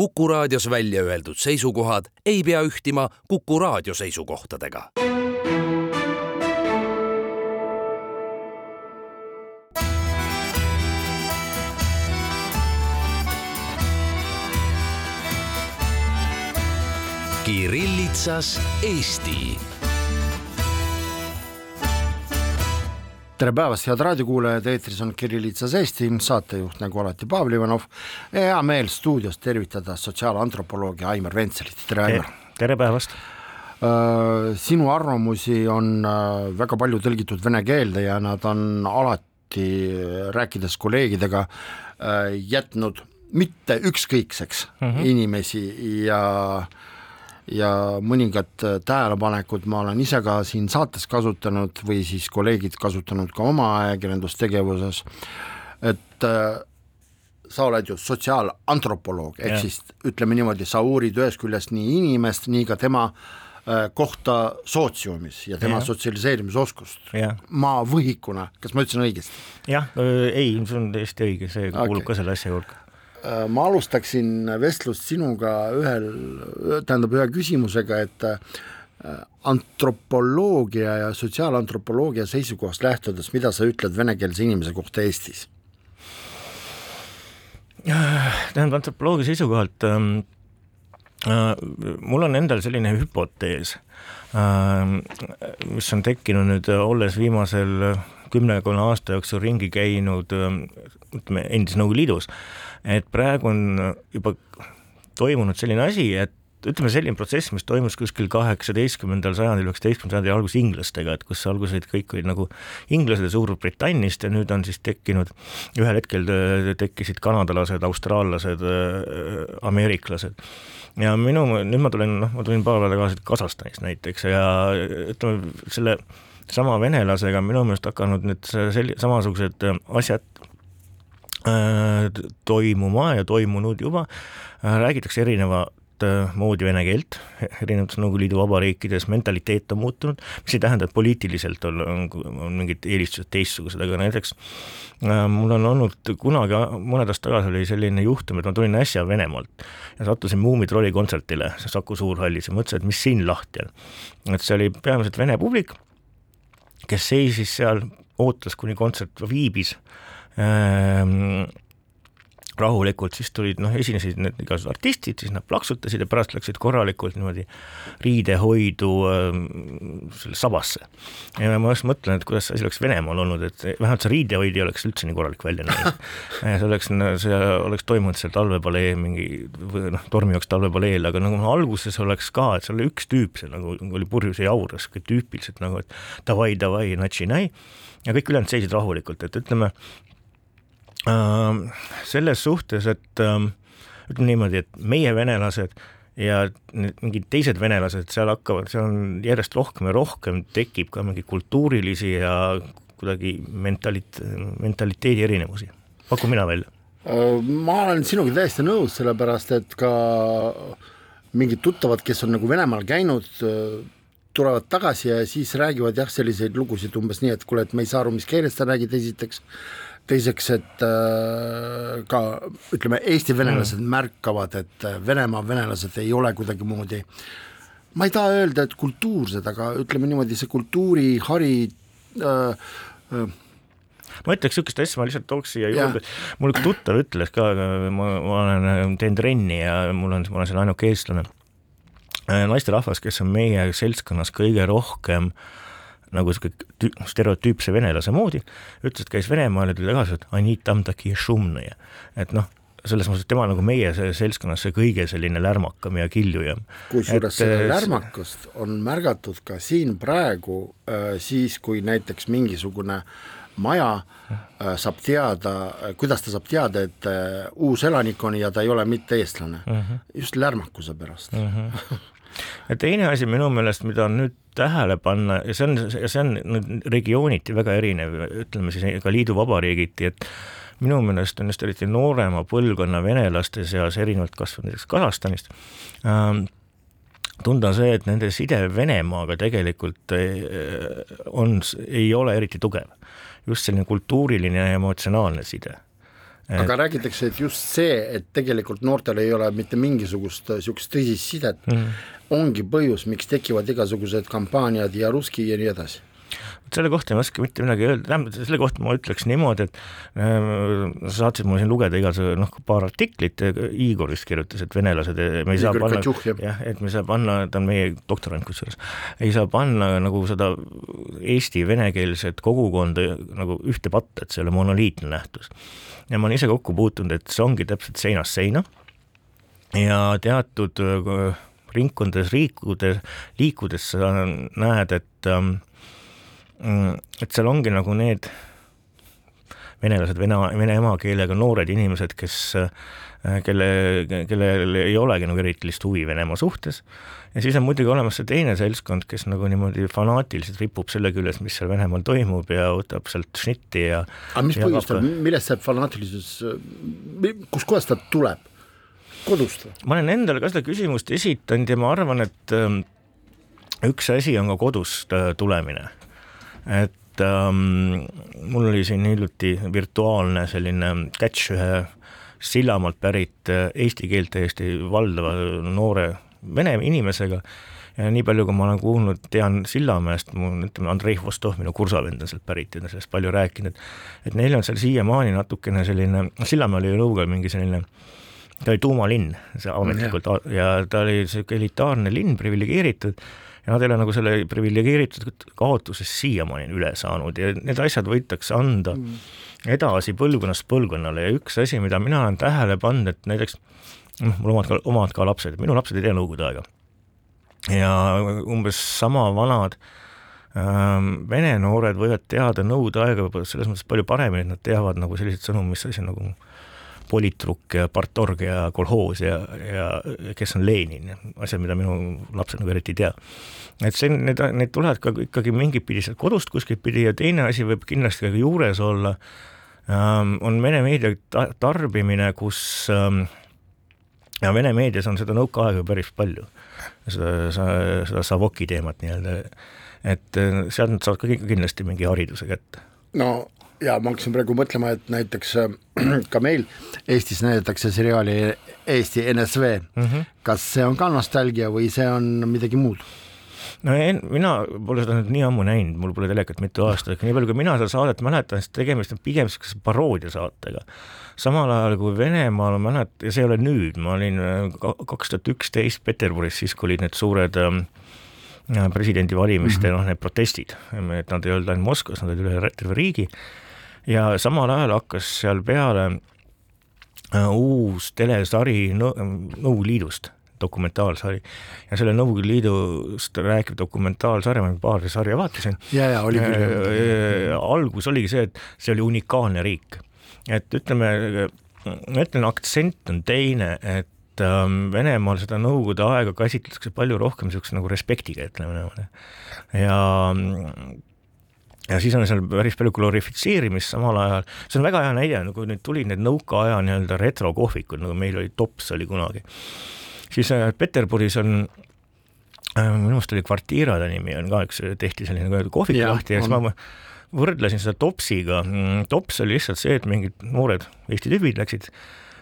Kuku raadios välja öeldud seisukohad ei pea ühtima Kuku raadio seisukohtadega. Kirillitsas Eesti tere päevast, head raadiokuulajad, eetris on Kirillitsas Eesti, saatejuht nagu alati Pavel Ivanov. hea meel stuudios tervitada sotsiaalantropoloogi Aimar Ventselit, tere Aimar. tere päevast. sinu arvamusi on äh, väga palju tõlgitud vene keelde ja nad on alati, rääkides kolleegidega, äh, jätnud mitte ükskõikseks mm -hmm. inimesi ja äh, ja mõningad äh, tähelepanekud ma olen ise ka siin saates kasutanud või siis kolleegid kasutanud ka oma ajakirjandustegevuses, et äh, sa oled ju sotsiaalantropoloog, ehk siis ütleme niimoodi, sa uurid ühest küljest nii inimest, nii ka tema äh, kohta sootsiumis ja tema ja. sotsialiseerimisoskust. ma võhikuna, kas ma ütlesin õigesti? jah, ei, see on täiesti õige, see okay. kuulub ka selle asja hulka ma alustaksin vestlust sinuga ühel, tähendab ühe küsimusega, et äh, antropoloogia ja sotsiaalantropoloogia seisukohast lähtudes, mida sa ütled venekeelse inimese kohta Eestis? tähendab antropoloogia seisukohalt ähm, äh, mul on endal selline hüpotees äh,, mis on tekkinud nüüd, olles viimasel kümnekonna aasta jooksul ringi käinud ähm, ütleme, endises Nõukogude Liidus äh,, et praegu on juba toimunud selline asi, et ütleme, selline protsess, mis toimus kuskil kaheksateistkümnendal sajandil, üheksateistkümnenda sajandi alguses inglastega, et kus alguses kõik olid nagu inglased ja Suurbritanniast ja nüüd on siis tekkinud, ühel hetkel tekkisid kanadalased, austraallased, ameeriklased. ja minu, nüüd ma tulen, noh, ma tulin paar päeva tagasi Kasahstanist näiteks ja ütleme, selle sama venelasega minu meelest hakanud nüüd sel-, samasugused asjad toimuma ja toimunud juba, äh, räägitakse erinevat äh, moodi vene keelt, erinevates Nõukogude Liidu vabariikides mentaliteet on muutunud, mis ei tähenda, et poliitiliselt on, on, on mingid eelistused teistsugused, aga näiteks mul on olnud kunagi, mõned aastad tagasi oli selline juhtum, et ma tulin äsja Venemaalt ja sattusin Muumitrolli kontserdile Saku Suurhallis ja mõtlesin, et mis siin lahti on. et see oli peamiselt vene publik, kes seisis seal, ootas, kuni kontsert viibis rahulikult, siis tulid noh, esinesid need igasugused artistid, siis nad plaksutasid ja pärast läksid korralikult niimoodi riidehoidu äh, selle sabasse. ja ma just mõtlen, et kuidas see asi oleks Venemaal olnud, et vähemalt see riidehoid ei oleks üldse nii korralik välja näinud. see oleks, see oleks toimunud seal talvepalee mingi või noh, tormijooks talvepaleel, aga nagu alguses oleks ka, et seal oli üks tüüp, see nagu oli purjus ja jaurus, tüüpiliselt nagu, et davai, davai, natši-nai ja kõik ülejäänud seisid rahulikult, et ütleme selles suhtes, et ähm, ütleme niimoodi, et meie venelased ja mingid teised venelased seal hakkavad, seal on järjest rohkem ja rohkem tekib ka mingeid kultuurilisi ja kuidagi mentalit-, mentaliteedi erinevusi, pakun mina välja. ma olen sinuga täiesti nõus, sellepärast et ka mingid tuttavad, kes on nagu Venemaal käinud, tulevad tagasi ja siis räägivad jah, selliseid lugusid umbes nii, et kuule, et me ei saa aru, mis keeles sa räägid, esiteks teiseks, et äh, ka ütleme, Eesti venelased mm. märkavad, et äh, Venemaa venelased ei ole kuidagimoodi ma ei taha öelda, et kultuursed, aga ütleme niimoodi, see kultuurihari äh, äh, ma ütleks niisugust asja, ma lihtsalt tooks siia juurde, mul üks tuttav ütles ka, ma, ma olen, teen trenni ja mul on, ma olen seal ainuke eestlane, naisterahvas, kes on meie seltskonnas kõige rohkem äh, nagu sihuke stereotüüpse venelase moodi, ütles, et käis Venemaal ja tuli tagasi, et I need tam taki šumnõja, et noh, selles mõttes, et tema nagu meie seltskonnas see kõige selline lärmakam ja kiljujam. kusjuures seda äh, lärmakust on märgatud ka siin praegu äh, siis, kui näiteks mingisugune maja äh, saab teada, kuidas ta saab teada, et uus elanik on ja ta ei ole mitte eestlane uh, -huh. just lärmakuse pärast uh. -huh ja teine asi minu meelest, mida on nüüd tähele panna ja see on, see on nüüd regiooniti väga erinev, ütleme siis ka liiduvabariigiti, et minu meelest on just eriti noorema põlvkonna venelaste seas, erinevalt kas või näiteks Kasahstanist ähm,, tunda see, et nende side Venemaaga tegelikult äh, on, ei ole eriti tugev. just selline kultuuriline ja emotsionaalne side aga räägitakse, et just see, et tegelikult noortel ei ole mitte mingisugust niisugust tõsist sidet mm, -hmm. ongi põhjus, miks tekivad igasugused kampaaniad ja Ruski ja nii edasi selle kohta ei oska mitte midagi öelda, tähendab selle kohta ma ütleks niimoodi, et äh, sa saatsid mulle siin lugeda igasugu noh, paar artiklit, Igor vist kirjutas, et venelased, me ei saa Igor panna, jah, et me ei saa panna, ta on meie doktorant kusjuures, ei saa panna nagu seda Eesti venekeelset kogukonda nagu ühte patta, et see ei ole monoliitne nähtus. ja ma olen ise kokku puutunud, et see ongi täpselt seinast seina. Ja teatud äh, ringkondades liikudes, liikudes sa näed, et ähm, et seal ongi nagu need venelased, vene, vene emakeelega noored inimesed, kes, äh, kelle, kellel ei olegi nagu eritilist huvi Venemaa suhtes, ja siis on muidugi olemas see teine seltskond, kes nagu niimoodi fanaatiliselt ripub selle küljes, mis seal Venemaal toimub ja võtab sealt šnitti ja aga mis põhjustel, millest see fanaatilisus, kuskohast ta tuleb? kodust või? ma olen endale ka seda küsimust esitanud ja ma arvan, et ähm, üks asi on ka kodust äh, tulemine et ähm, mul oli siin hiljuti virtuaalne selline catch ühe Sillamaalt pärit äh, eesti keelt täiesti valdava noore vene inimesega. Ja nii palju, kui ma olen kuulnud, tean Sillamäest, mu ütleme, Andrei Vostov, minu kursavend on sealt pärit ja ta on sellest palju rääkinud, et neil on seal siiamaani natukene selline, Sillamäe oli ju Nõukogude mingi selline ta oli tuumalinn, see ametlikult ja ta oli niisugune elitaarne linn, priviligeeritud ja nad ei ole nagu selle priviligeeritud kaotusest siiamaani üle saanud ja need asjad võidakse anda mm. edasi põlvkonnast põlvkonnale ja üks asi, mida mina olen tähele pannud, et näiteks noh, mul omad ka, omad ka lapsed, minu lapsed ei tea Nõukogude aega. ja umbes sama vanad ähm, vene noored võivad teada Nõukogude aega võib-olla selles mõttes palju paremini, et nad teavad nagu selliseid sõnu, mis asi nagu politruk ja partorg ja kolhoos ja, ja kes on Lenin, asjad, mida minu lapsed nagu eriti ei tea. et see, need, need tulevad ka ikkagi mingit pidi sealt kodust kuskilt pidi ja teine asi võib kindlasti ka juures olla ähm,, on Vene meedia tarbimine, kus ähm, ja Vene meedias on seda nõukaaega päris palju, seda, seda Savoki teemat nii-öelda, et äh, sealt nad saavad ka kindlasti mingi hariduse kätte. no ja ma hakkasin praegu mõtlema, et näiteks äh, ka meil Eestis näidatakse seriaali Eesti NSV mm, -hmm. kas see on ka nostalgia või see on midagi muud? no en, mina pole seda nüüd nii ammu näinud, mul pole telekat mitu aastat, aga nii palju, kui mina seda saadet mäletan, siis tegemist on pigem niisuguse paroodiasaatega. samal ajal kui Venemaal ma mäletan, ja see ei ole nüüd, ma olin äh, kaks tuhat üksteist Peterburis, siis kui olid need suured äh, presidendivalimiste mm -hmm. noh, need protestid, et nad ei olnud ainult Moskvas, nad olid üle terve riigi ja samal ajal hakkas seal peale äh, uus telesari Nõukogude Liidust, dokumentaalsari ja selle Nõukogude Liidust rääkiv dokumentaalsari, ma paari sarja vaatasin. ja, ja oli küll äh, äh,. algus oligi see, et see oli unikaalne riik, et ütleme, ma ütlen, aktsent on teine, et ähm, Venemaal seda Nõukogude aega käsitletakse palju rohkem niisuguse nagu respektiga, ütleme niimoodi. ja ja siis on seal päris palju glorifitseerimist samal ajal, see on väga hea näide, nagu nüüd tulid need nõukaaja nii-öelda retrokohvikud, nagu meil oli Tops oli kunagi, siis äh, Peterburis on äh, minu meelest oli Kvartira ta nimi on ka üks, tehti selline nagu kohvik lahti ja siis ma võrdlesin seda Topsiga, mm, Tops oli lihtsalt see, et mingid noored Eesti tüübid läksid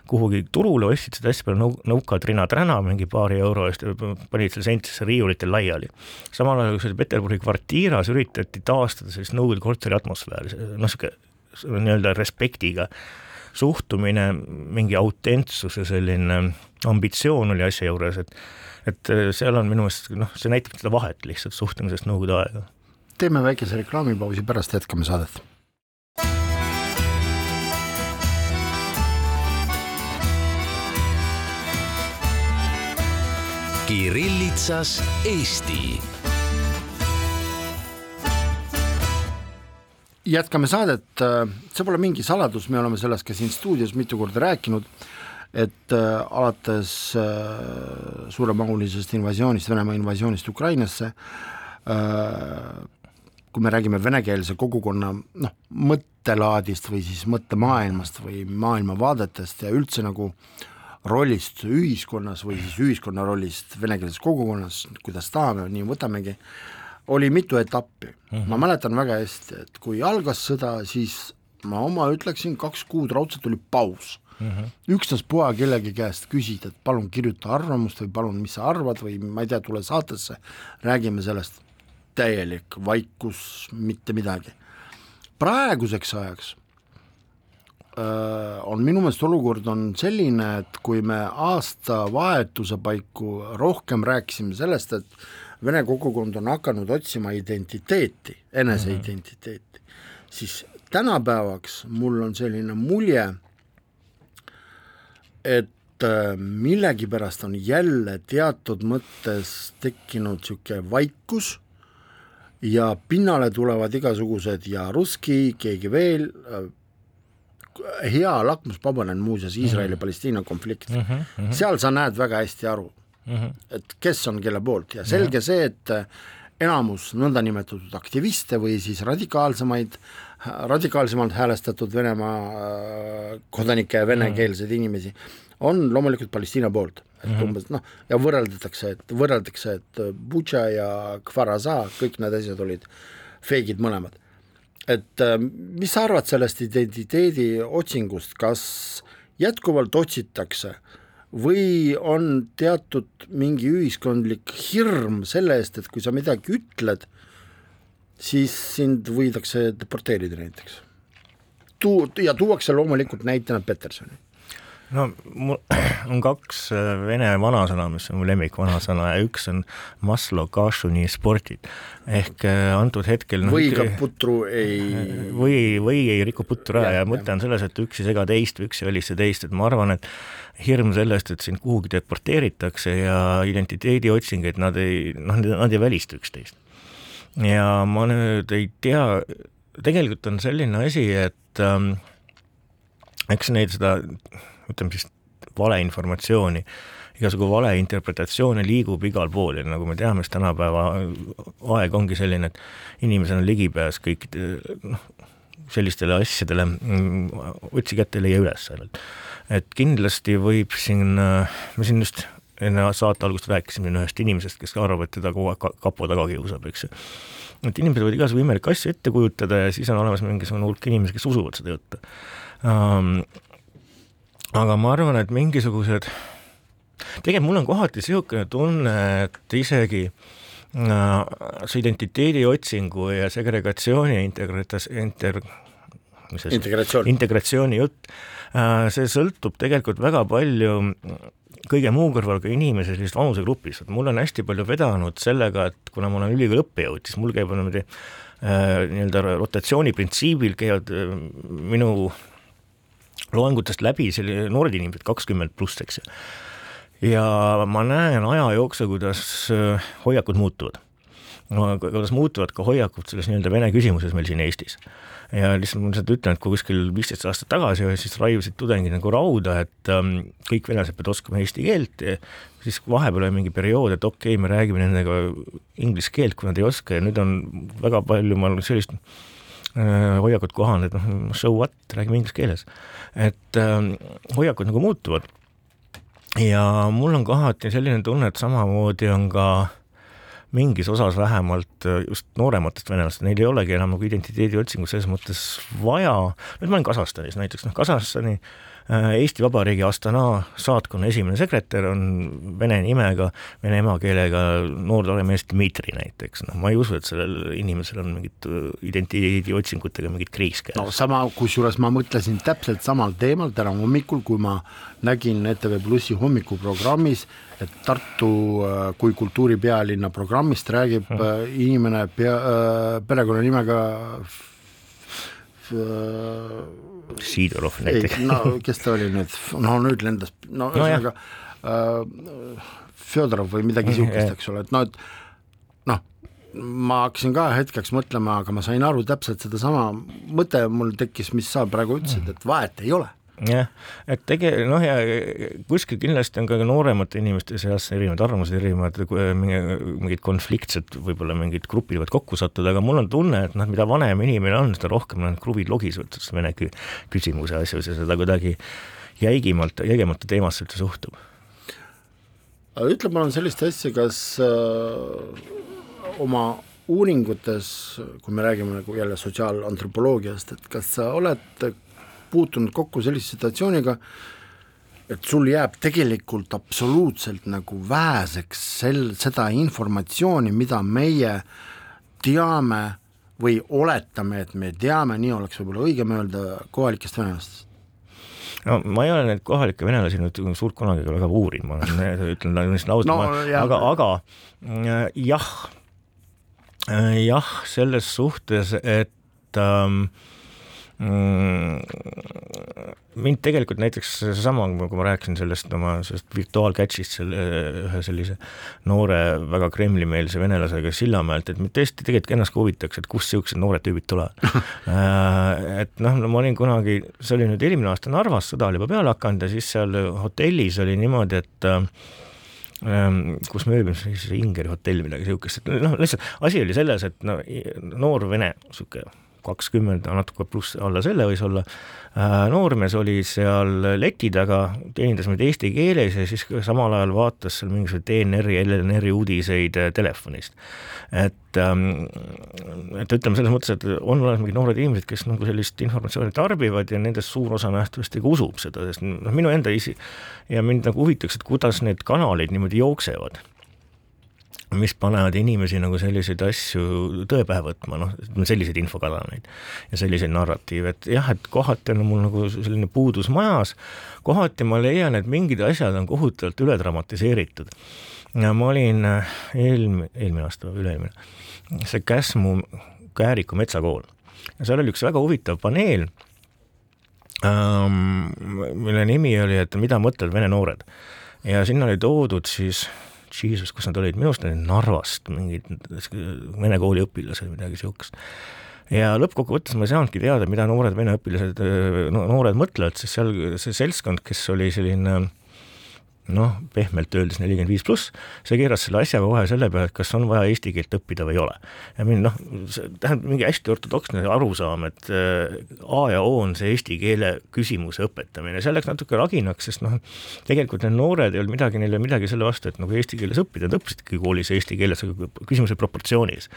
kuhugi turule, ostsid seda hästi palju nõu-, nõukad rina-träna mingi paari euro eest ja panid selle sentisse riiulitel laiali. samal ajal, kui see Peterburi kvartiiras üritati taastada sellist Nõukogude korteri atmosfääri, noh, niisugune nii-öelda respektiga suhtumine, mingi autentsuse selline ambitsioon oli asja juures, et et seal on minu meelest noh, see näitab seda vahet lihtsalt suhtumisest Nõukogude aega. teeme väikese reklaamipausi, pärast jätkame saadet Kirillitsas Eesti. jätkame saadet, see pole mingi saladus, me oleme sellest ka siin stuudios mitu korda rääkinud, et äh, alates äh, suuremahulisest invasioonist, Venemaa invasioonist Ukrainasse äh,, kui me räägime venekeelse kogukonna noh, mõttelaadist või siis mõttemaailmast või maailmavaadetest ja üldse nagu äh, rollist ühiskonnas või siis ühiskonna rollist venekeelses kogukonnas, kuidas tahame, nii võtamegi, oli mitu etappi mm. -hmm. ma mäletan väga hästi, et kui algas sõda, siis ma oma ütleksin, kaks kuud raudselt oli paus mm -hmm. ükstaspuha kellegi käest küsida, et palun kirjuta arvamust või palun, mis sa arvad või ma ei tea, tule saatesse, räägime sellest, täielik vaikus, mitte midagi. praeguseks ajaks on minu meelest olukord on selline, et kui me aastavahetuse paiku rohkem rääkisime sellest, et vene kogukond on hakanud otsima identiteeti, eneseidentiteeti siis tänapäevaks mul on selline mulje, et äh, millegipärast on jälle teatud mõttes tekkinud niisugune vaikus ja pinnale tulevad igasugused ja Russki, keegi veel, äh, hea lakmuspaber on muuseas Iisraeli-Palestiina konflikt mm, -hmm. seal sa näed väga hästi aru mm, -hmm. et kes on kelle poolt ja selge see, et äh, enamus nõndanimetatud aktiviste või siis radikaalsemaid, radikaalsemalt häälestatud Venemaa kodanikke ja venekeelseid inimesi on loomulikult Palestiina poolt, et mm -hmm. umbes noh, ja võrreldatakse, et võrreldakse, et Butša ja Kfaraza, kõik need asjad olid feigid mõlemad. Et äh, mis sa arvad sellest identiteedi otsingust, kas jätkuvalt otsitakse või on teatud mingi ühiskondlik hirm selle eest, et kui sa midagi ütled, siis sind võidakse deporteerida näiteks. Tuu- ja tuuakse loomulikult näitena Petersoni no mul on kaks äh, vene vanasõna, mis on mu lemmik vanasõna ja üks on Maslo Kašuni spordid ehk äh, antud hetkel no, või ka putru ei või, või ei riku putru ära ja, ja mõte on selles, et üks ei sega teist või üks ei välista teist, et ma arvan, et hirm sellest, et sind kuhugi deporteeritakse ja identiteediotsing, et nad ei, noh, nad ei välista üksteist. ja ma nüüd ei tea, tegelikult on selline asi, et ähm, eks neid seda ütleme siis valeinformatsiooni, igasugu valeinterpretatsioone liigub igal pool ja nagu me teame, siis tänapäeva aeg ongi selline, et inimesel on ligipääs kõikide noh, sellistele asjadele, otsi kätte, leia üles ainult. et kindlasti võib siin, me siin just enne saate algust rääkisime ühest inimesest, kes arvab, et teda kogu aeg kapo taga kiusab, eks ju. et inimesed võivad igasugu imelikke asju ette kujutada ja siis on olemas mingisugune hulk inimesi, kes usuvad seda juttu um, aga ma arvan, et mingisugused, tegelikult mul on kohati niisugune tunne, et isegi äh, see identiteedi otsingu ja segregatsiooni integratas-, inter-, mis see integratsioon. integratsiooni jutt, äh, see sõltub tegelikult väga palju kõige muu kõrval ka inimese sellisest vanusegrupist, et mul on hästi palju vedanud sellega, et kuna ma olen ülikooli õppejõud, siis mul käib niimoodi äh, nii-öelda rotatsiooni printsiibil käivad äh, minu loengutest läbi selline noored inimesed, kakskümmend pluss, eks ju. ja ma näen aja jooksul, kuidas äh, hoiakud muutuvad no kuidas muutuvad ka hoiakud selles nii-öelda vene küsimuses meil siin Eestis. ja lihtsalt ma lihtsalt ütlen, et kui kuskil viisteist aastat tagasi siis raiusid tudengid nagu rauda, et ähm, kõik venelased peavad oskama eesti keelt, siis vahepeal oli mingi periood, et okei okay,, me räägime nendega inglise keelt, kui nad ei oska ja nüüd on väga palju, ma arvan, sellist hoiakud kohaned, noh, so what, räägime inglise keeles. et äh, hoiakud nagu muutuvad. ja mul on kohati selline tunne, et samamoodi on ka mingis osas vähemalt äh, just noorematest venelastest, neil ei olegi enam nagu identiteediotsingut selles mõttes vaja, nüüd ma olen Kasahstanis näiteks, noh Kasahstani äh, Äh, Eesti Vabariigi Astana saatkonna esimene sekretär on vene nimega, vene emakeelega noor tore mees Dmitri näiteks, noh, ma ei usu, et sellel inimesel on mingit äh, identiidiotsingutega mingit kriis käes. no sama, kusjuures ma mõtlesin täpselt samal teemal täna hommikul, kui ma nägin ETV Plussi hommikuprogrammis, et Tartu äh, kui kultuuripealinna programmist räägib hmm. inimene pea, perekonnanimega Sidorov näiteks. no kes ta oli nüüd, no nüüd lendas, no ühesõnaga no, äh, Fjodorov või midagi niisugust, eks ole, et noh, et noh, ma hakkasin ka hetkeks mõtlema, aga ma sain aru täpselt sedasama, mõte mul tekkis, mis sa praegu ütlesid, et vahet ei ole jah, et tege-, noh ja kuskil kindlasti on ka nooremate inimeste seas erinevad arvamused, erinevad mingid konfliktsed, võib-olla mingid grupid võivad kokku sattuda, aga mul on tunne, et noh, mida vanem inimene on, seda rohkem need kruvid logisevad selles vene küsimuse asjus ja seda kuidagi jäigimalt, jäigemalt teemasse üldse suhtub. ütle palun sellist asja, kas äh, oma uuringutes, kui me räägime nagu jälle sotsiaalantropoloogiast, et kas sa oled puutunud kokku sellise situatsiooniga, et sul jääb tegelikult absoluutselt nagu väheseks sel, seda informatsiooni, mida meie teame või oletame, et me teame, nii oleks võib-olla õigem öelda, kohalikest venelastest? no ma ei ole neid kohalikke venelasi nüüd suurt kunagi väga uurinud, ma ütlen lihtsalt ausalt no,, aga, aga äh, jah, äh, jah, selles suhtes, et ähm, Mm, mind tegelikult näiteks seesama, kui ma rääkisin sellest oma sellest virtuaalcatch'ist selle ühe sellise noore väga Kremli-meelse venelasega Sillamäelt, et mind tõesti tegelikult ennast huvitaks, et kust niisugused noored tüübid tulevad. Äh, et noh, no ma olin kunagi, see oli nüüd eelmine aasta Narvas, sõda oli juba peale hakanud ja siis seal hotellis oli niimoodi, et äh, kus me ööbime, siis Ingeri hotell, midagi niisugust, et noh, lihtsalt asi oli selles, et no noor vene niisugune kakskümmend, natuke pluss alla selle võis olla, äh, noormees oli seal leti taga, teenindas meid eesti keeles ja siis samal ajal vaatas seal mingisuguseid DNR-i, LNR-i uudiseid äh, telefonist. et, ähm, et ütleme selles mõttes, et on olemas mingid noored inimesed, kes nagu sellist informatsiooni tarbivad ja nendest suur osa nähtavasti ka usub seda, sest noh, minu enda isi- ja mind nagu huvitaks, et kuidas need kanalid niimoodi jooksevad mis panevad inimesi nagu selliseid asju tõe pähe võtma, noh, selliseid infokanaleid ja selliseid narratiive, et jah, et kohati on mul nagu selline puudus majas, kohati ma leian, et mingid asjad on kohutavalt üle dramatiseeritud. ja ma olin äh, eelmine, eelmine aasta või üle-eelmine, see Käsmu Kääriku metsakool ja seal oli üks väga huvitav paneel ähm,, mille nimi oli, et mida mõtlevad vene noored ja sinna oli toodud siis Jesus, kus nad olid, minu arust olid Narvast mingid vene kooli õpilased, midagi niisugust. ja lõppkokkuvõttes ma ei saanudki teada, mida noored vene õpilased, no noored mõtlevad, sest seal see seltskond, kes oli selline noh, pehmelt öeldes nelikümmend viis pluss, see keeras selle asja kohe selle peale, et kas on vaja eesti keelt õppida või ei ole. ja mind noh, tähendab mingi hästi ortodoksne arusaam, et äh, A ja O on see eesti keele küsimuse õpetamine, see läks natuke raginaks, sest noh, tegelikult need noored ei olnud midagi, neil ei olnud midagi selle vastu, et nagu eesti keeles õppida, nad õppisidki koolis eesti keeles, aga küsimus oli proportsioonis.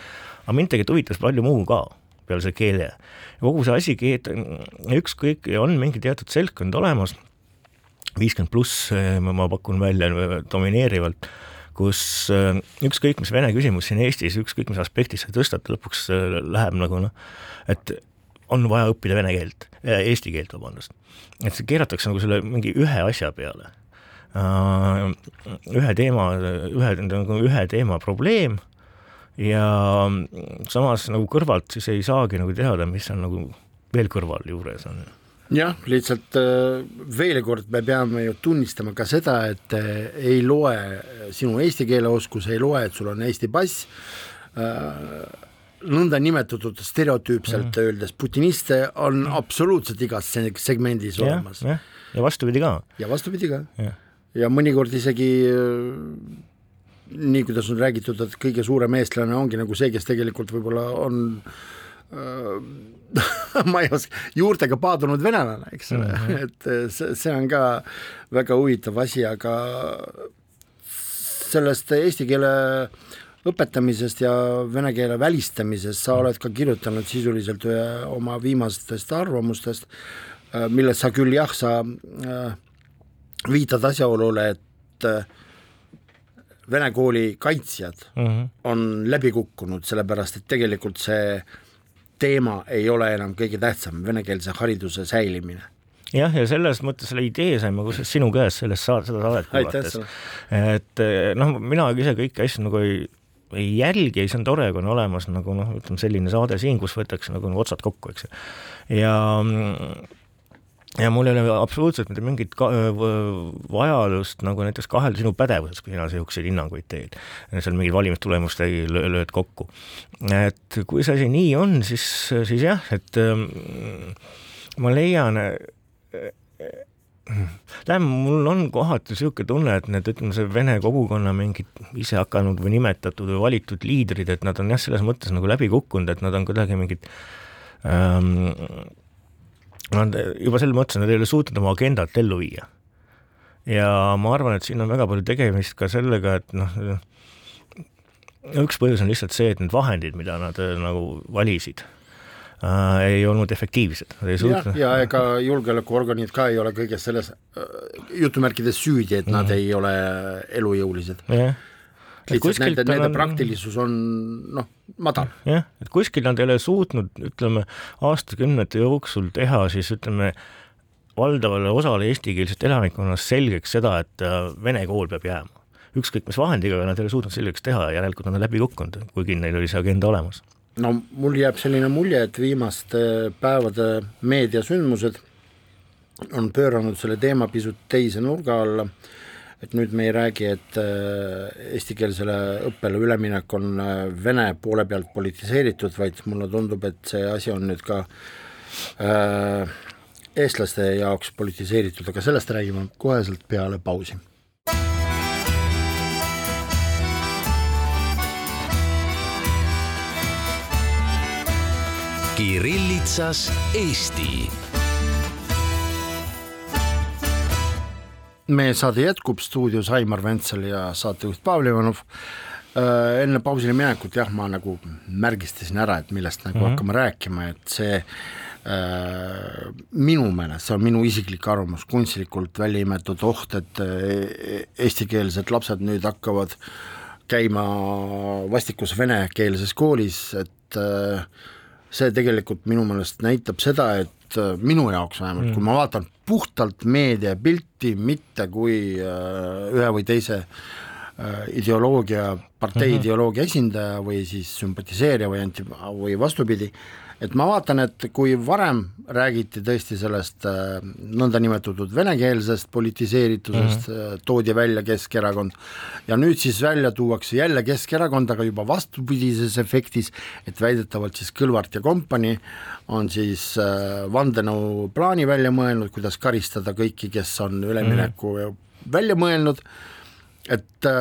aga mind tegelikult huvitas palju muu ka peale selle keele. kogu see asi, ükskõik, on mingi teatud seltskond olemas viiskümmend pluss, eh, ma pakun välja domineerivalt, kus eh, ükskõik mis vene küsimus siin Eestis, ükskõik mis aspektis sa tõstad, lõpuks eh, läheb nagu noh, et on vaja õppida vene keelt, eesti keelt, vabandust. et see keeratakse nagu selle mingi ühe asja peale. ühe teema, ühe, nagu ühe teema probleem ja samas nagu kõrvalt siis ei saagi nagu teada, mis on nagu veel kõrval juures on jah, lihtsalt äh, veel kord me peame ju tunnistama ka seda, et äh, ei loe sinu eesti keele oskus, ei loe, et sul on Eesti pass äh,, nõndanimetatud stereotüüpselt mm. öeldes putiniste on mm. absoluutselt igas segmendis ja, olemas. ja vastupidi ka. ja vastupidi ka. ja mõnikord isegi nii, kuidas on räägitud, et kõige suurem eestlane ongi nagu see, kes tegelikult võib-olla on äh, Äh, ma ei oska, juurtega paadunud venelane, eks ole mm, -hmm. et äh, see, see on ka väga huvitav asi, aga sellest eesti keele õpetamisest ja vene keele välistamisest sa oled ka kirjutanud sisuliselt ühe oma viimastest arvamustest, äh, milles sa küll jah, sa viitad asjaolule, et vene kooli kaitsjad mm -hmm. on läbi kukkunud, sellepärast et tegelikult see äh, teema ei ole enam kõige tähtsam, venekeelse hariduse säilimine jah, ja selles mõttes selle idee saime kusjuures sinu käest sellest saad, seda saadet kuulates. et eh, noh, mina ise kõiki asju nagu ei, ei jälgi, see on tore, kui on olemas nagu noh, ütleme selline saade siin, kus võetakse nagu otsad kokku, eks ju. ja ja mul ei ole absoluutselt mitte mingit vajadust nagu näiteks kahelda sinu pädevuses, kui sina niisuguseid hinnanguid teed. seal mingid valimistulemust lööd kokku. et kui see asi nii on, siis, siis jah, et ähm, ma leian äh, tähendab, mul on kohati niisugune tunne, et need, ütleme, see vene kogukonna mingid ise hakanud või nimetatud või valitud liidrid, et nad on jah, selles mõttes nagu läbi kukkunud, et nad on kuidagi mingid ähm, Nad juba selles mõttes, nad ei ole suutnud oma agendat ellu viia. ja ma arvan, et siin on väga palju tegemist ka sellega, et noh, üks põhjus on lihtsalt see, et need vahendid, mida nad äh, nagu valisid äh,, ei olnud efektiivsed. jah, ja ega julgeolekuorganid ka ei ole kõiges selles äh, jutumärkides süüdi, et nad mm -hmm. ei ole elujõulised. Lihtsalt nende, nende on... praktilisus on noh, madal. jah, et kuskil nad ei ole suutnud, ütleme, aastakümnete jooksul teha siis ütleme, valdavale osale eestikeelsest elanikkonnast selgeks seda, et äh, vene kool peab jääma. ükskõik mis vahendiga, aga nad ei ole suutnud selgeks teha ja järelikult nad on läbi kukkunud, kuigi neil oli see agenda olemas no mul jääb selline mulje, et viimaste päevade meediasündmused on pööranud selle teema pisut teise nurga alla, et nüüd me ei räägi, et äh, eestikeelsele õppele üleminek on äh, vene poole pealt politiseeritud, vaid mulle tundub, et see asi on nüüd ka äh, eestlaste jaoks politiseeritud, aga sellest räägime koheselt peale pausi Kirillitsas Eesti. Meie saade jätkub stuudios Aimar Ventsel ja saatejuht Pavel Ivanov. Äh, enne pausile minekut jah, ma nagu märgistasin ära, et millest nagu mm -hmm. hakkame rääkima, et see äh, minu meelest, see on minu isiklik arvamus, kunstlikult välja imetud oht, et äh, eestikeelsed lapsed nüüd hakkavad käima vastikus venekeelses koolis, et äh, see tegelikult minu meelest näitab seda, et äh, minu jaoks vähemalt mm., kui ma vaatan puhtalt meediapilti, mitte kui äh, ühe või teise äh, ideoloogia, partei mm -hmm. ideoloogia esindaja või siis sümpatiseerija või anti- või vastupidi, et ma vaatan, et kui varem räägiti tõesti sellest äh, nõndanimetatud venekeelsest politiseeritusest mm, -hmm. toodi välja Keskerakond ja nüüd siis välja tuuakse jälle Keskerakond, aga juba vastupidises efektis, et väidetavalt siis Kõlvart ja kompanii on siis äh, vandenõuplaani välja mõelnud, kuidas karistada kõiki, kes on ülemineku mm -hmm. välja mõelnud, et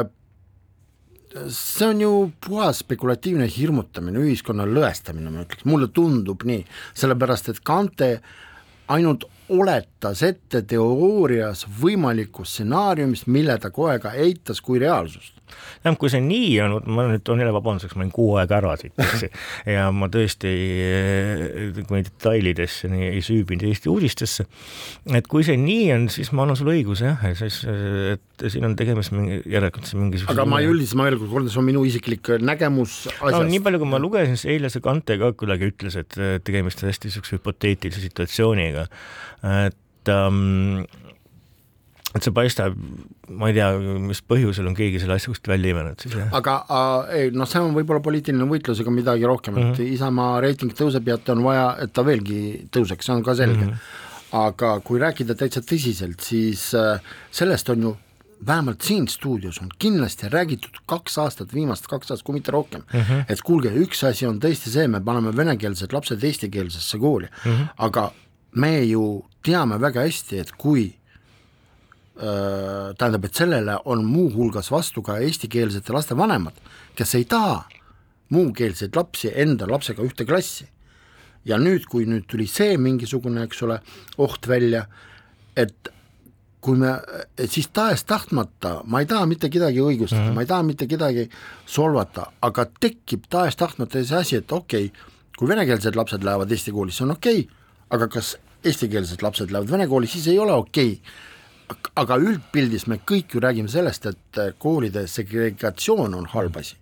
see on ju puhas spekulatiivne hirmutamine, ühiskonna lõhestamine, ma ütleks, mulle tundub nii, sellepärast et Kante ainult oletas ette teoorias võimalikku stsenaariumist, mille ta kohe ka eitas kui reaalsust tähendab, kui see nii on, ma nüüd toon jälle vabanduseks, ma olin kuu aega ära siit, eks ja ma tõesti kui detailidesse nii ei süübinud Eesti uudistesse, et kui see nii on, siis ma annan sulle õiguse jah, siis et siin on tegemist mingi, järelikult see mingisuguse aga ma ei üldista, ma veel kord kordan, see on minu isiklik nägemus asjast. no nii palju, kui ma lugesin, siis eile see Kante ka kuidagi ütles, et tegemist on hästi niisuguse hüpoteetilise situatsiooniga, et ähm, et see paistab, ma ei tea, mis põhjusel on keegi selle asja kuskilt välja imenud siis jah. aga äh, ei noh, see on võib-olla poliitiline võitlus ega midagi rohkemat mm, -hmm. Isamaa reiting tõuseb ja et on vaja, et ta veelgi tõuseks, see on ka selge mm. -hmm. aga kui rääkida täitsa tõsiselt, siis äh, sellest on ju vähemalt siin stuudios on kindlasti räägitud kaks aastat, viimast kaks aastat, kui mitte rohkem mm, -hmm. et kuulge, üks asi on tõesti see, me paneme venekeelsed lapsed eestikeelsesse kooli mm, -hmm. aga me ju teame väga hästi, et kui tähendab, et sellele on muuhulgas vastu ka eestikeelsete laste vanemad, kes ei taha muukeelseid lapsi enda lapsega ühte klassi. ja nüüd, kui nüüd tuli see mingisugune, eks ole, oht välja, et kui me, siis tahes-tahtmata, ma ei taha mitte kedagi õigustada mm, -hmm. ma ei taha mitte kedagi solvata, aga tekib tahes-tahtmata see asi, et okei okay,, kui venekeelsed lapsed lähevad eesti kooli, see on okei okay,, aga kas eestikeelsed lapsed lähevad vene kooli, siis ei ole okei okay aga üldpildis me kõik ju räägime sellest, et koolide segregatsioon on halb asi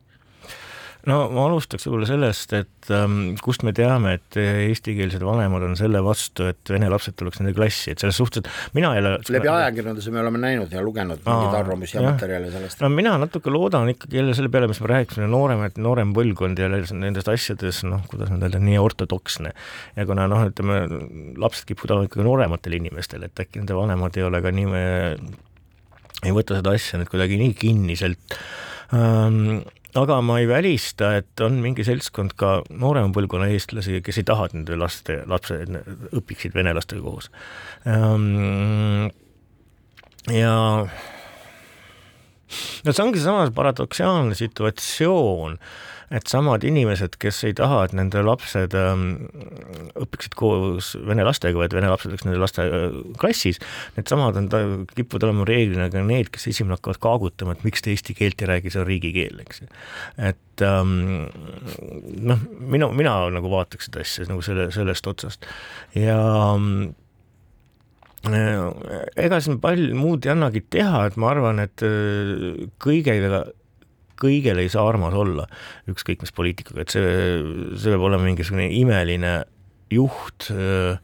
no ma alustaks võib-olla sellest, et ähm, kust me teame, et eestikeelsed vanemad on selle vastu, et vene lapsed tuleks nende klassi, et selles suhtes, mina ei ole läbi ajakirjanduse me oleme näinud ja lugenud Aa, mingeid arvamusi ja materjale sellest. no mina natuke loodan ikkagi jälle selle peale, mis me rääkisime, nooremad, noorem põlvkond ja nendest asjades, noh, kuidas nüüd öelda, nii ortodoksne. ja kuna noh, ütleme, lapsed kipuvad olema ikkagi noorematel inimestel, et äkki nende vanemad ei ole ka nii, ei võta seda asja nüüd kuidagi nii kinniselt ähm, aga ma ei välista, et on mingi seltskond ka noorema põlvkonna eestlasi, kes ei taha, et nende laste, lapsed õpiksid vene lastega koos. Ehm, ja no see ongi samas paradoksaalne situatsioon, et samad inimesed, kes ei taha, et nende lapsed ähm, õpiksid koos vene lastega, vaid vene lapsed oleks nende laste äh, klassis, needsamad on, kipuvad olema reeglina ka need, kes esimene hakkavad kaagutama, et miks te eesti keelt ei räägi, see on riigikeel, eks ju. et ähm, noh, minu, mina nagu vaataks seda asja nagu selle, sellest otsast ja ähm, ega siin palju muud ei annagi teha, et ma arvan, et äh, kõigega, kõigele ei saa armas olla, ükskõik mis poliitikaga, et see, see peab olema mingisugune imeline juht äh,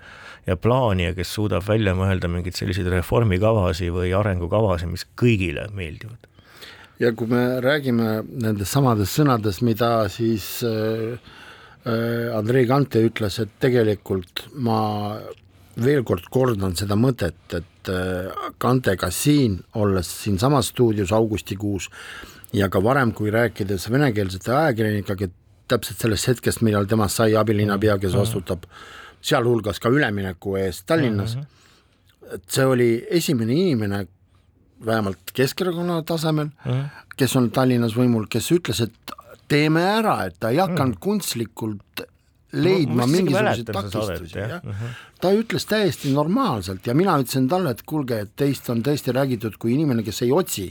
ja plaanija, kes suudab välja mõelda mingeid selliseid reformikavasid või arengukavasid, mis kõigile meeldivad. ja kui me räägime nendest samadest sõnadest, mida siis äh, äh Andrei Kante ütles, et tegelikult ma veel kord kordan seda mõtet, et äh, Kantega siin, olles siinsamas stuudios augustikuus ja ka varem, kui rääkides venekeelsete ajakirjanikega, täpselt sellest hetkest, millal temast sai abilinnapea, kes mhm. vastutab sealhulgas ka ülemineku eest Tallinnas, mhm. et see oli esimene inimene, vähemalt Keskerakonna tasemel, mhm. kes on Tallinnas võimul, kes ütles, et teeme ära, et ta ei hakanud kunstlikult leidma mingisuguseid takistusi, jah. Mhm. ta ütles täiesti normaalselt ja mina ütlesin talle, et kuulge, et teist on tõesti räägitud kui inimene, kes ei otsi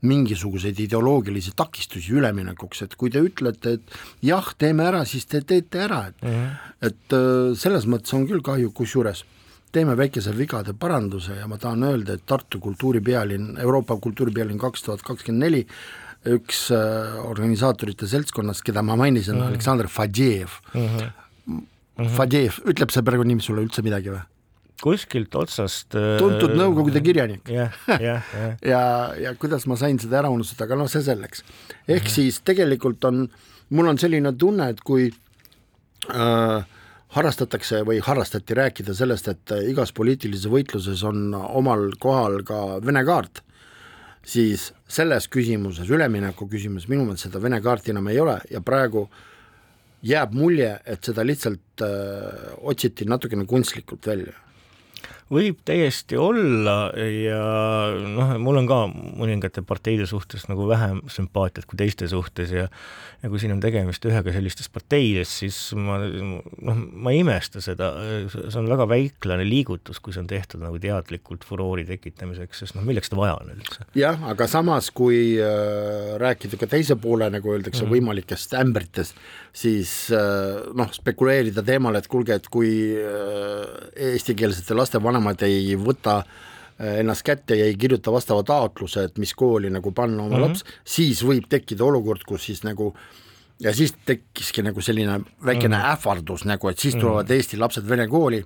mingisuguseid ideoloogilisi takistusi üleminekuks, et kui te ütlete, et jah, teeme ära, siis te teete ära, et mm -hmm. et äh, selles mõttes on küll kahju, kusjuures teeme väikese vigade paranduse ja ma tahan öelda, et Tartu kultuuripealinn, Euroopa kultuuripealinn kaks tuhat kakskümmend neli üks äh, organisaatorite seltskonnast, keda ma mainisin mm, -hmm. Aleksandr Fadjeev mm. -hmm. Fadjeev, ütleb see perekonnanimi sulle üldse midagi või? kuskilt otsast äh, tuntud Nõukogude kirjanik yeah,. Yeah, yeah. ja, ja kuidas ma sain seda ära unustada, aga noh, see selleks. ehk mm -hmm. siis tegelikult on, mul on selline tunne, et kui äh, harrastatakse või harrastati rääkida sellest, et igas poliitilises võitluses on omal kohal ka Vene kaart siis selles küsimuses, ülemineku küsimuses minu meelest seda Vene kaarti enam ei ole ja praegu jääb mulje, et seda lihtsalt äh, otsiti natukene kunstlikult välja võib täiesti olla ja noh, mul on ka mõningate parteide suhtes nagu vähem sümpaatiat kui teiste suhtes ja ja kui siin on tegemist ühega sellistest parteidest, siis ma noh, ma ei imesta seda, see on väga väiklane liigutus, kui see on tehtud nagu teadlikult furoori tekitamiseks, sest noh, milleks seda vaja on üldse? jah, aga samas, kui äh, rääkida ka teise poole, nagu öeldakse mm., võimalikest ämbritest, siis äh, noh, spekuleerida teemal, et kuulge, et kui äh, eestikeelsete laste vanemad vanemad ei võta äh, ennast kätte ja ei kirjuta vastava taotluse, et mis kooli nagu panna oma mm -hmm. laps, siis võib tekkida olukord, kus siis nagu ja siis tekkiski nagu selline väikene mm -hmm. ähvardus nagu, et siis tulevad mm -hmm. Eesti lapsed vene kooli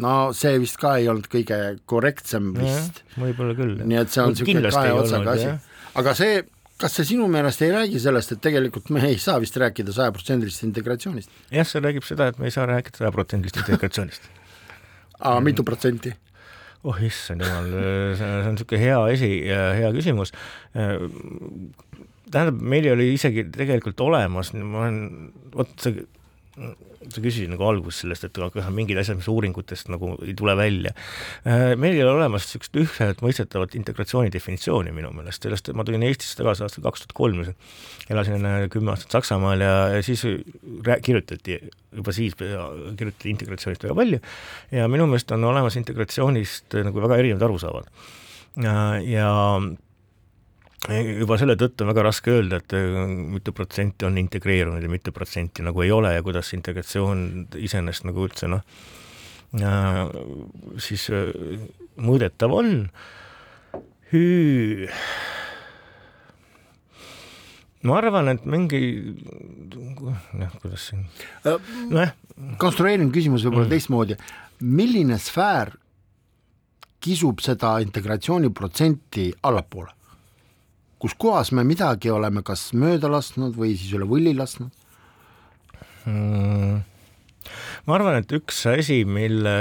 no see vist ka ei olnud kõige korrektsem vist. võib-olla küll. nii et see on niisugune kahe otsaga asi. aga see, kas see sinu meelest ei räägi sellest, et tegelikult me ei saa vist rääkida sajaprotsendilisest integratsioonist? jah, see räägib seda, et me ei saa rääkida sajaprotsendilisest integratsioonist aga mitu protsenti? oh issand jumal, see on niisugune hea esi, hea küsimus. tähendab, meil oli isegi tegelikult olemas, ma olen, vot see sa küsisid nagu alguses sellest, et kas on mingid asjad, mis uuringutest nagu ei tule välja. Äh, meil ei ole olemas niisugust ühtset mõistetavat integratsiooni definitsiooni minu meelest, sellest ma tulin Eestisse tagasi aastal kaks tuhat kolm, elasin enne kümme aastat Saksamaal ja, ja siis kirjutati, juba siis kirjutati integratsioonist väga palju ja minu meelest on olemas integratsioonist nagu väga erinevad arusaavad. ja, ja juba selle tõttu on väga raske öelda, et äh, mitu protsenti on integreerunud ja mitu protsenti nagu ei ole ja kuidas integratsioon iseenesest nagu üldse noh, äh, siis äh, mõõdetav on. ma arvan, et mingi noh, kuidas siin nojah. konstrueerin küsimuse võib-olla mm. teistmoodi, milline sfäär kisub seda integratsiooniprotsenti allapoole? Kus kohas me midagi oleme kas mööda lasknud või siis üle võlli lasknud hmm.? ma arvan, et üks asi, mille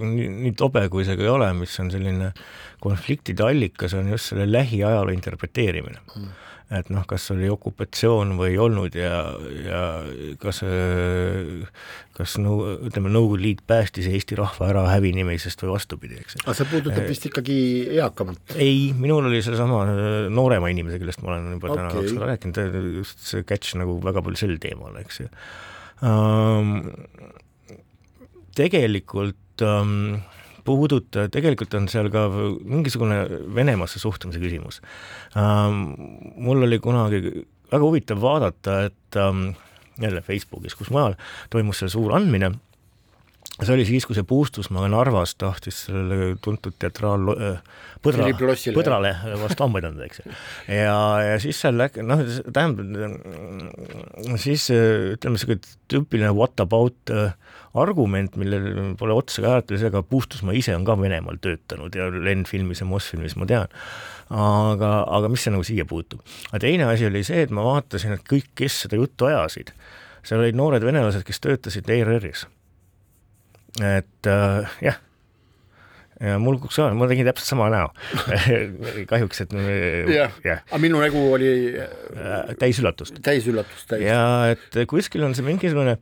nii tobe kui see ka ei ole, mis on selline konfliktide allikas, on just selle lähiajaloo interpreteerimine mm et noh, kas oli okupatsioon või ei olnud ja, ja kas, kas no ütleme, Nõukogude Liit päästis Eesti rahva ära hävinimisest või vastupidi, eks. aga see puudutab vist ikkagi eakamat? ei, minul oli seesama noorema inimese, kellest ma olen juba okay. täna kaks korda rääkinud, just see catch nagu väga palju sel teemal, eks ju um,. tegelikult um, puuduta, tegelikult on seal ka mingisugune Venemaasse suhtumise küsimus ähm,. mul oli kunagi väga huvitav vaadata, et ähm, jälle Facebookis, kus mujal toimus seal suur andmine see oli siis, kui see Puustusmaa Narvas tahtis sellele tuntud teatraal äh, Põdra, Põdrale vastu hambaid anda, eks ju. ja, ja siis seal läk-, noh, tähendab, siis ütleme, niisugune tüüpiline what about äh, argument, millel pole otsa ka ajata, see, aga Puustusmaa ise on ka Venemaal töötanud ja lendfilmis ja Mosfilmis, ma tean. aga, aga mis see nagu siia puutub? aga teine asi oli see, et ma vaatasin, et kõik, kes seda juttu ajasid, seal olid noored venelased, kes töötasid ERR-is et äh, jah, ja mul kukkus ka, ma tegin täpselt sama näo kahjuks, et jah ja. aga minu nägu oli äh, täis üllatust. täis üllatust, täis. ja et kuskil on see mingisugune,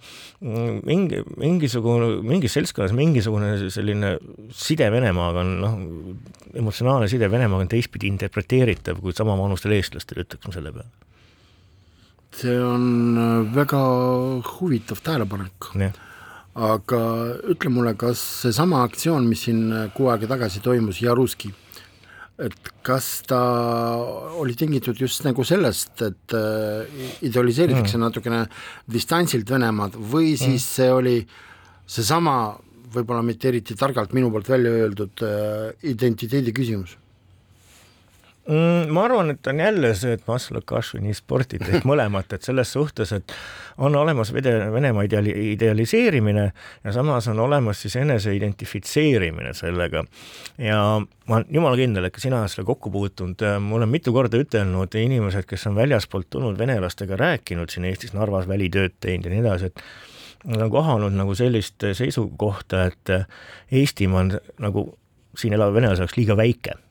mingi, mingisugune, mingis seltskonnas mingisugune selline side Venemaaga on noh, emotsionaalne side Venemaaga on teistpidi interpreteeritav kui samavanustel eestlastel, ütleks ma selle peale. see on väga huvitav tähelepanek. Aga ütle mulle, kas seesama aktsioon, mis siin kuu aega tagasi toimus, Jaruski, et kas ta oli tingitud just nagu sellest, et äh, idealiseeritakse mm. natukene distantsilt Venemaad või siis mm. see oli seesama, võib-olla mitte eriti targalt minu poolt välja öeldud äh, identiteedi küsimus Mm, ma arvan, et on jälle see, et Maslow, Kašvini spordid ehk mõlemat, et selles suhtes, et on olemas Vene, Venemaa ideali-, idealiseerimine ja samas on olemas siis enese identifitseerimine sellega. ja ma olen jumala kindel, et ka sina oled selle kokku puutunud, ma olen mitu korda ütelnud, inimesed, kes on väljaspoolt tulnud venelastega rääkinud siin Eestis, Narvas välitööd teinud ja nii edasi, et nad on kohanud nagu sellist seisukohta, et Eestimaa on nagu siin elava venelase jaoks liiga väike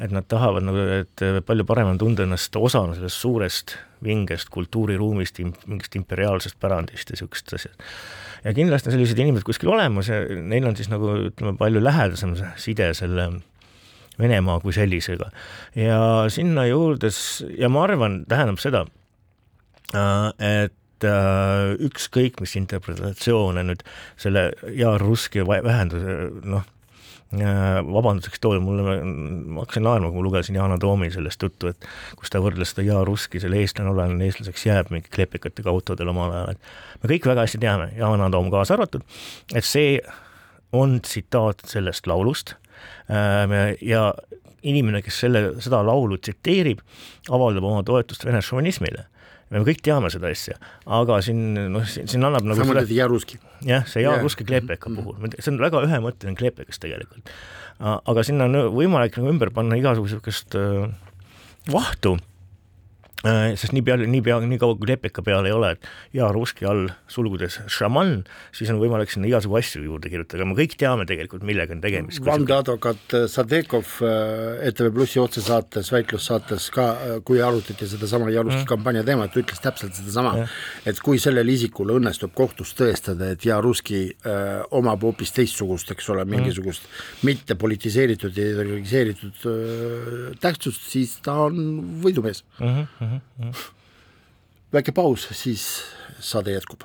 et nad tahavad nagu, et palju parem on tunda ennast osana sellest suurest vingest kultuuriruumist, mingist imperiaalsest pärandist ja niisugust asja. ja kindlasti on sellised inimesed kuskil olemas ja neil on siis nagu ütleme, palju lähedasem side selle Venemaa kui sellisega. ja sinna juurde, ja ma arvan, tähendab seda, äh, et äh, ükskõik mis interpretatsioone nüüd selle ja russki vähenduse noh, vabanduseks toon, mulle, ma hakkasin naerma, kui ma lugesin Yana Toomi sellest juttu, et kus ta võrdles seda Jaa Ruski, selle eestlane olen, eestlaseks jääb mingi klepikatega autodel omal ajal, et me kõik väga hästi teame, Yana Toom kaasa arvatud, et see on tsitaat sellest laulust äh, ja inimene, kes selle, seda laulu tsiteerib, avaldab oma toetust vene šovinismile me kõik teame seda asja, aga siin noh, siin annab nagu sa mõtled Jaruski? jah, see Jaruski Klepeka mm puhul, see on väga ühemõtteline Klepekas tegelikult. aga sinna on võimalik nagu ümber panna igasugust niisugust äh, vahtu sest nii peale, nii pea, nii kaua kui lepika peal ei ole, et ja Ruski all sulgudes šaman, siis on võimalik sinna igasugu asju juurde kirjutada, aga me kõik teame tegelikult, millega on tegemist. vandeadvokaat äh, Sadekov äh, ETV Plussi otsesaates, väitlussaates ka, kui arutati sedasama Jaruski mm. kampaania teemat, ütles täpselt sedasama, et kui sellel isikul õnnestub kohtus tõestada, et Jaruski äh, omab hoopis teistsugust, eks ole, mingisugust mm. mitte politiseeritud ja ideologiseeritud äh, tähtsust, siis ta on võidumees mm. -hmm mm. -hmm. väike paus, siis saade jätkub.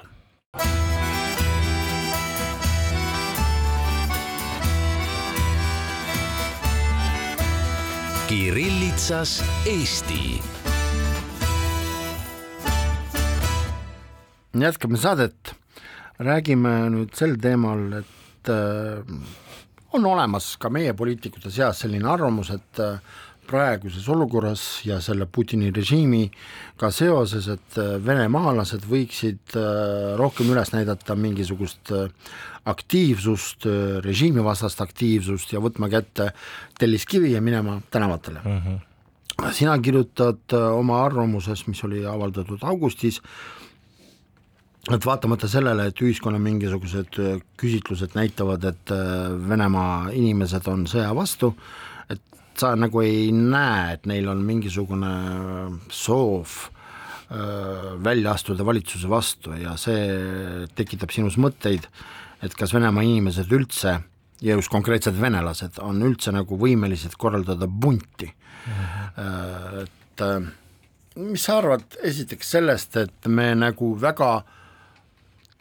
Kirillitsas Eesti. jätkame saadet, räägime nüüd sel teemal, et äh, on olemas ka meie poliitikute seas selline arvamus, et äh, praeguses olukorras ja selle Putini režiimiga seoses, et äh, venemaalased võiksid äh, rohkem üles näidata mingisugust äh, aktiivsust, režiimivastast aktiivsust ja võtma kätte telliskivi ja minema tänavatele mm. -hmm. sina kirjutad oma arvamuses, mis oli avaldatud augustis, et vaatamata sellele, et ühiskonna mingisugused küsitlused näitavad, et Venemaa inimesed on sõja vastu, sa nagu ei näe, et neil on mingisugune soov välja astuda valitsuse vastu ja see tekitab sinus mõtteid, et kas Venemaa inimesed üldse ja just konkreetsed venelased on üldse nagu võimelised korraldada punti mm. -hmm. et mis sa arvad esiteks sellest, et me nagu väga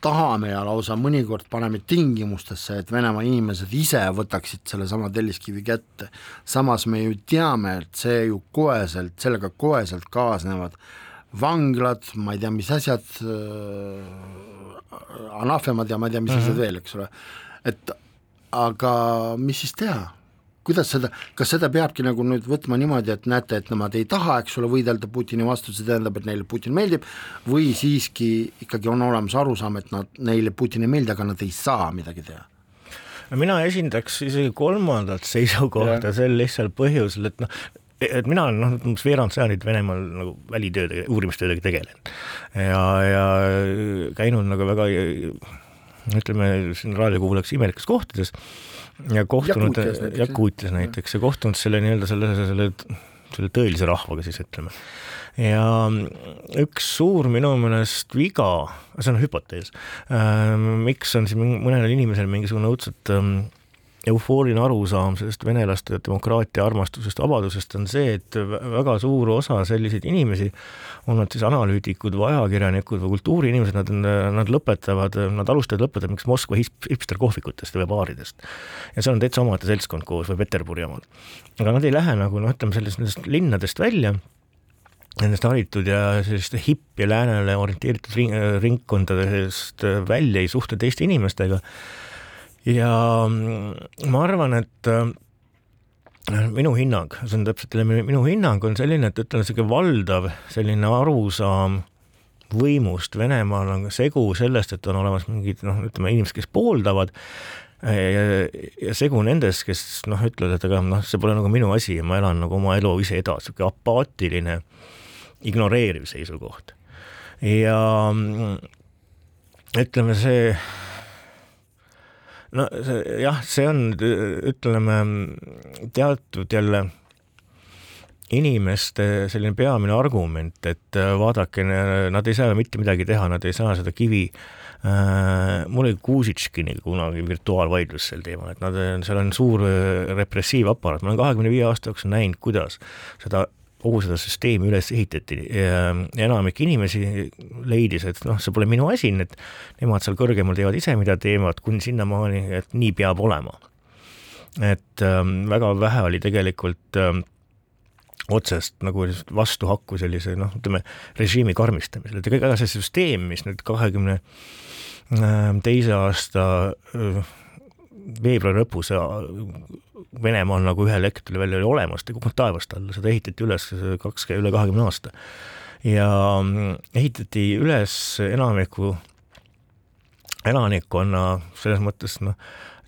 tahame ja lausa mõnikord paneme tingimustesse, et Venemaa inimesed ise võtaksid sellesama telliskivi kätte, samas me ju teame, et see ju koheselt, sellega koheselt kaasnevad vanglad, ma ei tea, mis asjad äh,, anafemad ja ma ei tea, mis mm -hmm. asjad veel, eks ole, et aga mis siis teha? Kuidas seda, kas seda peabki nagu nüüd võtma niimoodi, et näete, et nemad ei taha, eks ole, võidelda Putini vastu, see tähendab, et neile Putin meeldib, või siiski ikkagi on olemas arusaam, et nad, neile Putin ei meeldi, aga nad ei saa midagi teha? no mina esindaks isegi kolmandat seisukohta sel lihtsal põhjusel, et noh, et mina olen noh, umbes veerand sajandit Venemaal nagu välitöödega, uurimistöödega tegelenud. Ja, ja käinud nagu väga ütleme siin raadiokuulajaks imelikes kohtades ja kohtunud Jakuutias näiteks ja kohtunud selle nii-öelda selle, selle, selle tõelise rahvaga siis ütleme. ja üks suur minu meelest viga, see on hüpotees, äh, miks on siin mõnel inimesel mingisugune õudselt ähm, eufooriline arusaam sellest venelaste demokraatia armastusest, vabadusest on see, et väga suur osa selliseid inimesi, on nad siis analüütikud või ajakirjanikud või kultuuriinimesed, nad, nad lõpetavad, nad alustavad, lõpetavad mingiks Moskva hipsterkohvikutest või baaridest. ja seal on täitsa omaette seltskond koos või Peterburi omad. aga nad ei lähe nagu noh, ütleme sellest, nendest linnadest välja nendest haritud ja selliste hipp ja läänele orienteeritud ring, ringkondadest välja ei suhtle teiste inimestega ja mm, ma arvan, et äh, minu hinnang, see on täpselt minu hinnang on selline, et ütleme, niisugune valdav selline arusaam võimust Venemaal on segu sellest, et on olemas mingid noh, ütleme inimesed, kes pooldavad ja, ja segu nendes, kes noh, ütlevad, et aga noh, see pole nagu minu asi ja ma elan nagu oma elu ise edasi, niisugune apaatiline, ignoreeriv seisukoht. ja mm, ütleme, see no see, jah, see on, ütleme teatud jälle inimeste selline peamine argument, et äh, vaadake, nad ei saa mitte midagi teha, nad ei saa seda kivi äh, mul oli Kuusitškiniga kunagi virtuaalvaidlus sel teemal, et nad, seal on suur äh, repressiivaparaat, ma olen kahekümne viie aasta jooksul näinud, kuidas seda kogu seda süsteemi üles ehitati ja enamik inimesi leidis, et noh, see pole minu asi, et nemad seal kõrgemal teevad ise, mida teevad, kuni sinnamaani, et nii peab olema. et ähm, väga vähe oli tegelikult ähm, otsest nagu vastuhakku sellise noh, ütleme režiimi karmistamisele, et ega see süsteem, mis nüüd kahekümne ähm, teise aasta äh, veebruari lõpus Venemaal nagu ühel hetkel veel oli olemas, ta ei kukkunud taevast alla, seda ehitati üles kaks, üle kahekümne aasta. ja mm, ehitati üles enamiku elanikkonna selles mõttes noh,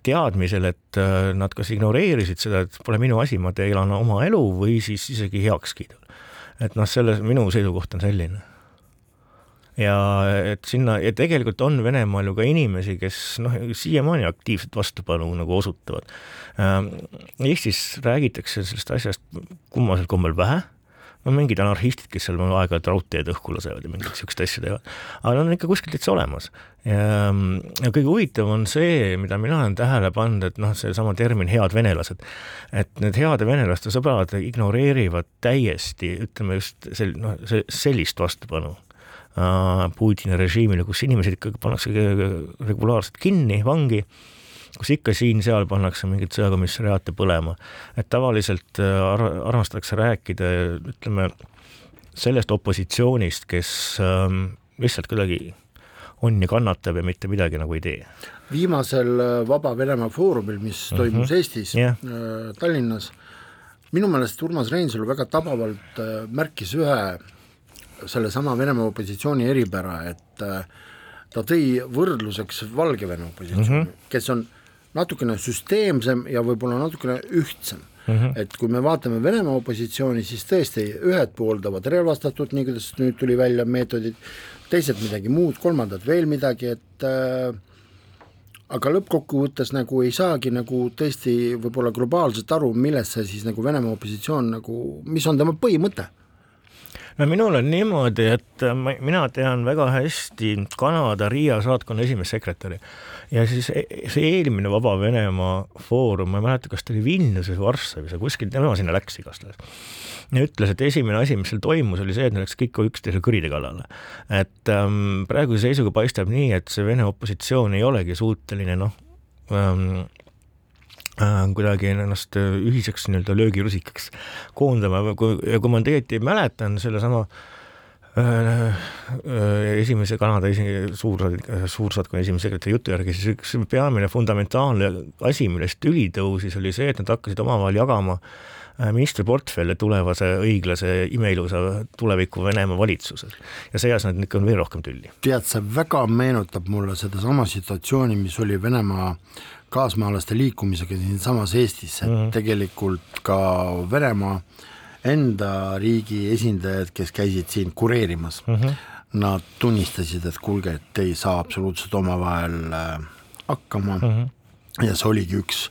teadmisel, et äh, nad kas ignoreerisid seda, et pole minu asi, ma elan oma elu või siis isegi heakskiidul. et noh, selles minu seisukoht on selline ja et sinna ja tegelikult on Venemaal ju ka inimesi, kes noh, siiamaani aktiivset vastupanu nagu osutavad. Ähm, Eestis räägitakse sellest asjast kummalisel kombel vähe no mingid anarhistid, kes seal aeg-ajalt raudteed õhku lasevad ja mingit niisugust asja teevad, aga nad on ikka kuskil täitsa olemas. ja, ja kõige huvitavam on see, mida mina olen tähele pannud, et noh, seesama termin head venelased, et need heade venelaste sõbrad ignoreerivad täiesti, ütleme just sel-, noh, sellist vastupanu Putini režiimile, kus inimesed ikkagi pannakse regulaarselt kinni, vangi, kus ikka siin-seal pannakse mingeid sõjakomissariaate põlema. et tavaliselt äh, ar-, armastatakse rääkida, ütleme, sellest opositsioonist, kes ähm, lihtsalt kuidagi on ja kannatab ja mitte midagi nagu ei tee. viimasel äh, Vaba Venemaa Foorumil, mis toimus mm -hmm. Eestis yeah., Tallinnas, minu meelest Urmas Reinsalu väga tabavalt märkis ühe sellesama Venemaa opositsiooni eripära, et äh, ta tõi võrdluseks Valgevene opositsiooni mm, -hmm. kes on natukene süsteemsem ja võib-olla natukene ühtsem mm. -hmm. et kui me vaatame Venemaa opositsiooni, siis tõesti ühed pooldavad relvastatult, nii kuidas nüüd tuli välja meetodid, teised midagi muud, kolmandad veel midagi, et äh, aga lõppkokkuvõttes nagu ei saagi nagu tõesti võib-olla globaalselt aru, milles see siis nagu Venemaa opositsioon nagu, mis on tema põhimõte no minul on niimoodi, et ma, mina tean väga hästi Kanada Riia saatkonna esimest sekretäri ja siis e, see eelmine Vaba Venemaa foorum, ma ei mäleta, kas ta oli Vilniuses, Varssavis või kuskil, tema sinna läks igastahes. ja ütles, et esimene asi, mis seal toimus, oli see, et nad läks kõik üksteise kõride kallale. et ähm, praeguse seisuga paistab nii, et see Vene opositsioon ei olegi suuteline noh ähm,, Äh, kuidagi ennast äh, ühiseks nii-öelda löögirusikaks koondama. Ja kui ma tegelikult mäletan sellesama äh, esimese Kanada esi-, suursaadik, suursaatkonna esimese sekretäri jutu järgi, siis üks peamine fundamentaalne asi, millest tüli tõusis, oli see, et nad hakkasid omavahel jagama ministriportfelle tulevase õiglase imeilusa tuleviku Venemaa valitsuses ja see ajas nad ikka veel rohkem tülli. tead, see väga meenutab mulle sedasama situatsiooni, mis oli Venemaa kaasmaalaste liikumisega siinsamas Eestis, et mm -hmm. tegelikult ka Venemaa enda riigi esindajad, kes käisid siin kureerimas mm, -hmm. nad tunnistasid, et kuulge, et ei saa absoluutselt omavahel äh, hakkama mm -hmm. ja see oligi üks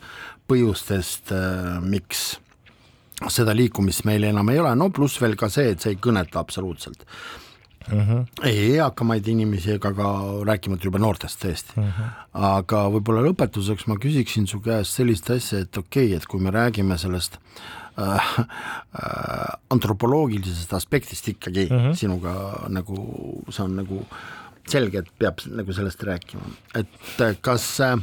põhjustest, äh, miks seda liikumist meil enam ei ole, no pluss veel ka see, et see ei kõneta absoluutselt mm. -hmm. ei eakamaid inimesi ega ka rääkimata juba noortest tõesti mm. -hmm. aga võib-olla lõpetuseks ma küsiksin su käest sellist asja, et okei okay,, et kui me räägime sellest äh, äh, antropoloogilisest aspektist ikkagi mm -hmm. sinuga nagu see on nagu selge, et peab nagu sellest rääkima, et kas äh,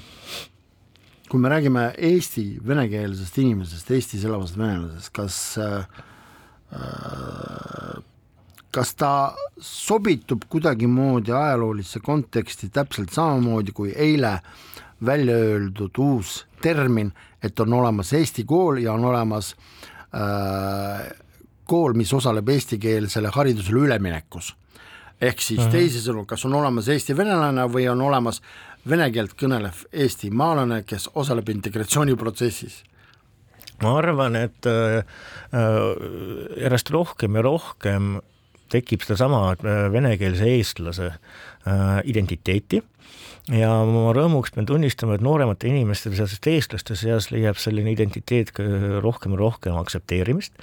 kui me räägime Eesti venekeelsest inimesest, Eestis elavast venelasest, kas äh, äh kas ta sobitub kuidagimoodi ajaloolisse konteksti täpselt samamoodi kui eile välja öeldud uus termin, et on olemas Eesti kool ja on olemas äh, kool, mis osaleb eestikeelsele haridusele üleminekus. ehk siis uh -huh. teisisõnu, kas on olemas eesti venelane või on olemas vene keelt kõnelev eestimaalane, kes osaleb integratsiooniprotsessis ma arvan, et äh, äh järjest rohkem ja rohkem tekib sedasama äh, venekeelse eestlase äh, identiteeti ja ma rõõmuks pean tunnistama, et nooremate inimeste seas, eestlaste seas leiab selline identiteet rohkem ja rohkem aktsepteerimist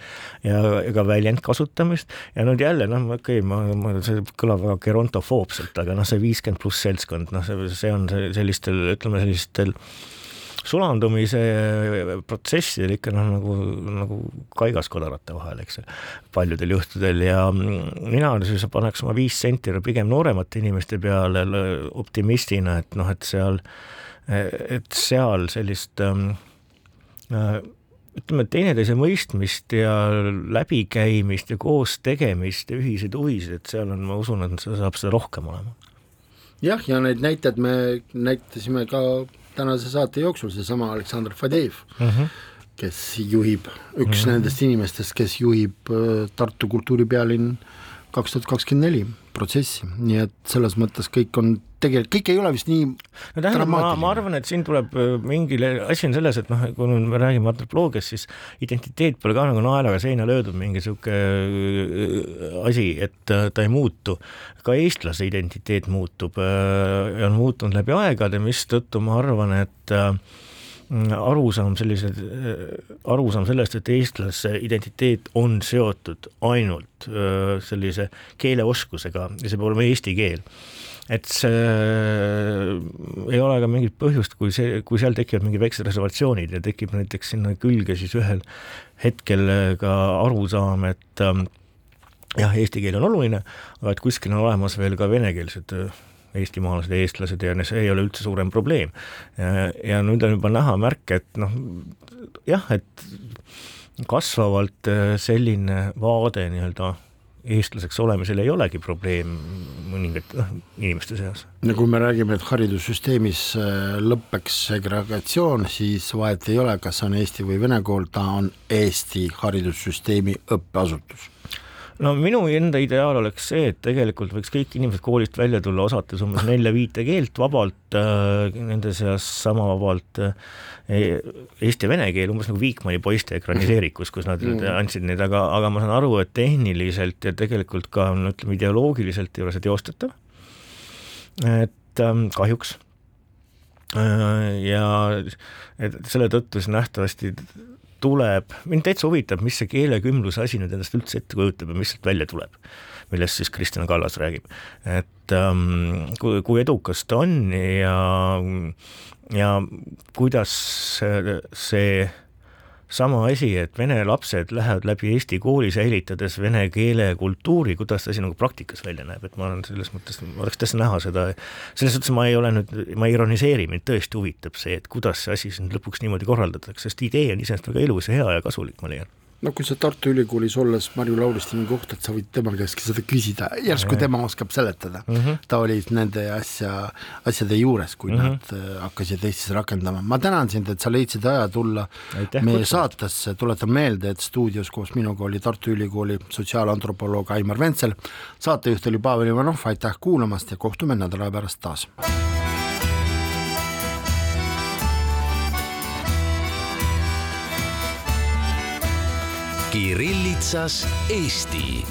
ja ka väljendkasutamist. Ja nüüd jälle noh, okei okay,, ma, ma, see kõlab väga gerontofoobselt, aga noh, see viiskümmend pluss seltskond, noh, see, see on sellistel, ütleme sellistel sulandumise protsessidel ikka noh, nagu, nagu kaigas kodarate vahel, eks ju, paljudel juhtudel ja mina siis paneks oma viis senti pigem nooremate inimeste peale optimistina, et noh, et seal, et seal sellist ähm, äh, ütleme, teineteise mõistmist ja läbikäimist ja koos tegemist ja ühiseid huvisid, et seal on, ma usun, et saab seda rohkem olema. jah, ja neid näiteid me näitasime ka tänase saate jooksul seesama Aleksandr Fadejev mm, -hmm. kes juhib, üks mm -hmm. nendest inimestest, kes juhib äh, Tartu kultuuripealinn kaks tuhat kakskümmend neli protsessi, nii et selles mõttes kõik on tegelikult, kõik ei ole vist nii no tähendab, ma, ma arvan, et siin tuleb äh, mingile, asi on selles, et noh, kui me räägime antropoloogiast, siis identiteet pole ka nagu naelaga seina löödud mingi niisugune äh, asi, et ta ei muutu. ka eestlase identiteet muutub ja on muutunud läbi aegade, mistõttu ma arvan, et arusaam sellised, arusaam sellest, et eestlase identiteet on seotud ainult sellise keeleoskusega ja see peab olema eesti keel. Et see ei ole ka mingit põhjust, kui see, kui seal tekivad mingid väiksed reservatsioonid ja tekib näiteks sinna külge siis ühel hetkel ka arusaam, et jah, eesti keel on oluline, aga et kuskil on olemas veel ka venekeelsed eestimaalased ja eestlased ja see ei ole üldse suurem probleem. ja nüüd on juba näha märke, et noh, jah, et kasvavalt äh, selline vaade nii-öelda eestlaseks olemisel ei olegi probleem mõningate noh, inimeste seas. no kui me räägime, et haridussüsteemis äh, lõpeks segregatsioon, siis vahet ei ole, kas on eesti või vene kool, ta on Eesti haridussüsteemi õppeasutus no minu enda ideaal oleks see, et tegelikult võiks kõik inimesed koolist välja tulla, osates umbes nelja-viite keelt vabalt äh,, nende seas sama vabalt äh, eesti ja vene keel, umbes nagu Viikmani poiste ekraniseerikus, kus nad mm. andsid neid, aga, aga ma saan aru, et tehniliselt ja tegelikult ka no ütleme, ideoloogiliselt ei ole see teostatav. et ähm, kahjuks äh, ja et selle tõttu siis nähtavasti tuleb, mind täitsa huvitab, mis see keelekümbluse asi nüüd endast üldse ette kujutab ja mis sealt välja tuleb, millest siis Kristjan Kallas räägib. et ähm, kui, kui edukas ta on ja, ja kuidas see, see sama asi, et vene lapsed lähevad läbi Eesti kooli, säilitades vene keele ja kultuuri, kuidas see asi nagu praktikas välja näeb, et ma olen selles mõttes, tahaks tõesti näha seda, selles suhtes ma ei ole nüüd, ma ironiseeri, mind tõesti huvitab see, et kuidas see asi siis lõpuks niimoodi korraldatakse, sest idee on iseenesest väga ilus ja hea ja kasulik, ma leian no kui sa Tartu Ülikoolis olles Marju Lauristini kohta, et sa võid tema käestki seda küsida, järsku tema oskab seletada mm. -hmm. ta oli nende asja, asjade juures, kui mm -hmm. nad äh, hakkasid Eestis rakendama. ma tänan sind, et sa leidsid aja tulla Aitäh, meie saatesse, tuletan meelde, et stuudios koos minuga oli Tartu Ülikooli sotsiaalantropoloog Aimar Ventsel, saatejuht oli Pavel Ivanov, aitäh kuulamast ja kohtume nädala pärast taas. Kirillitsas Eesti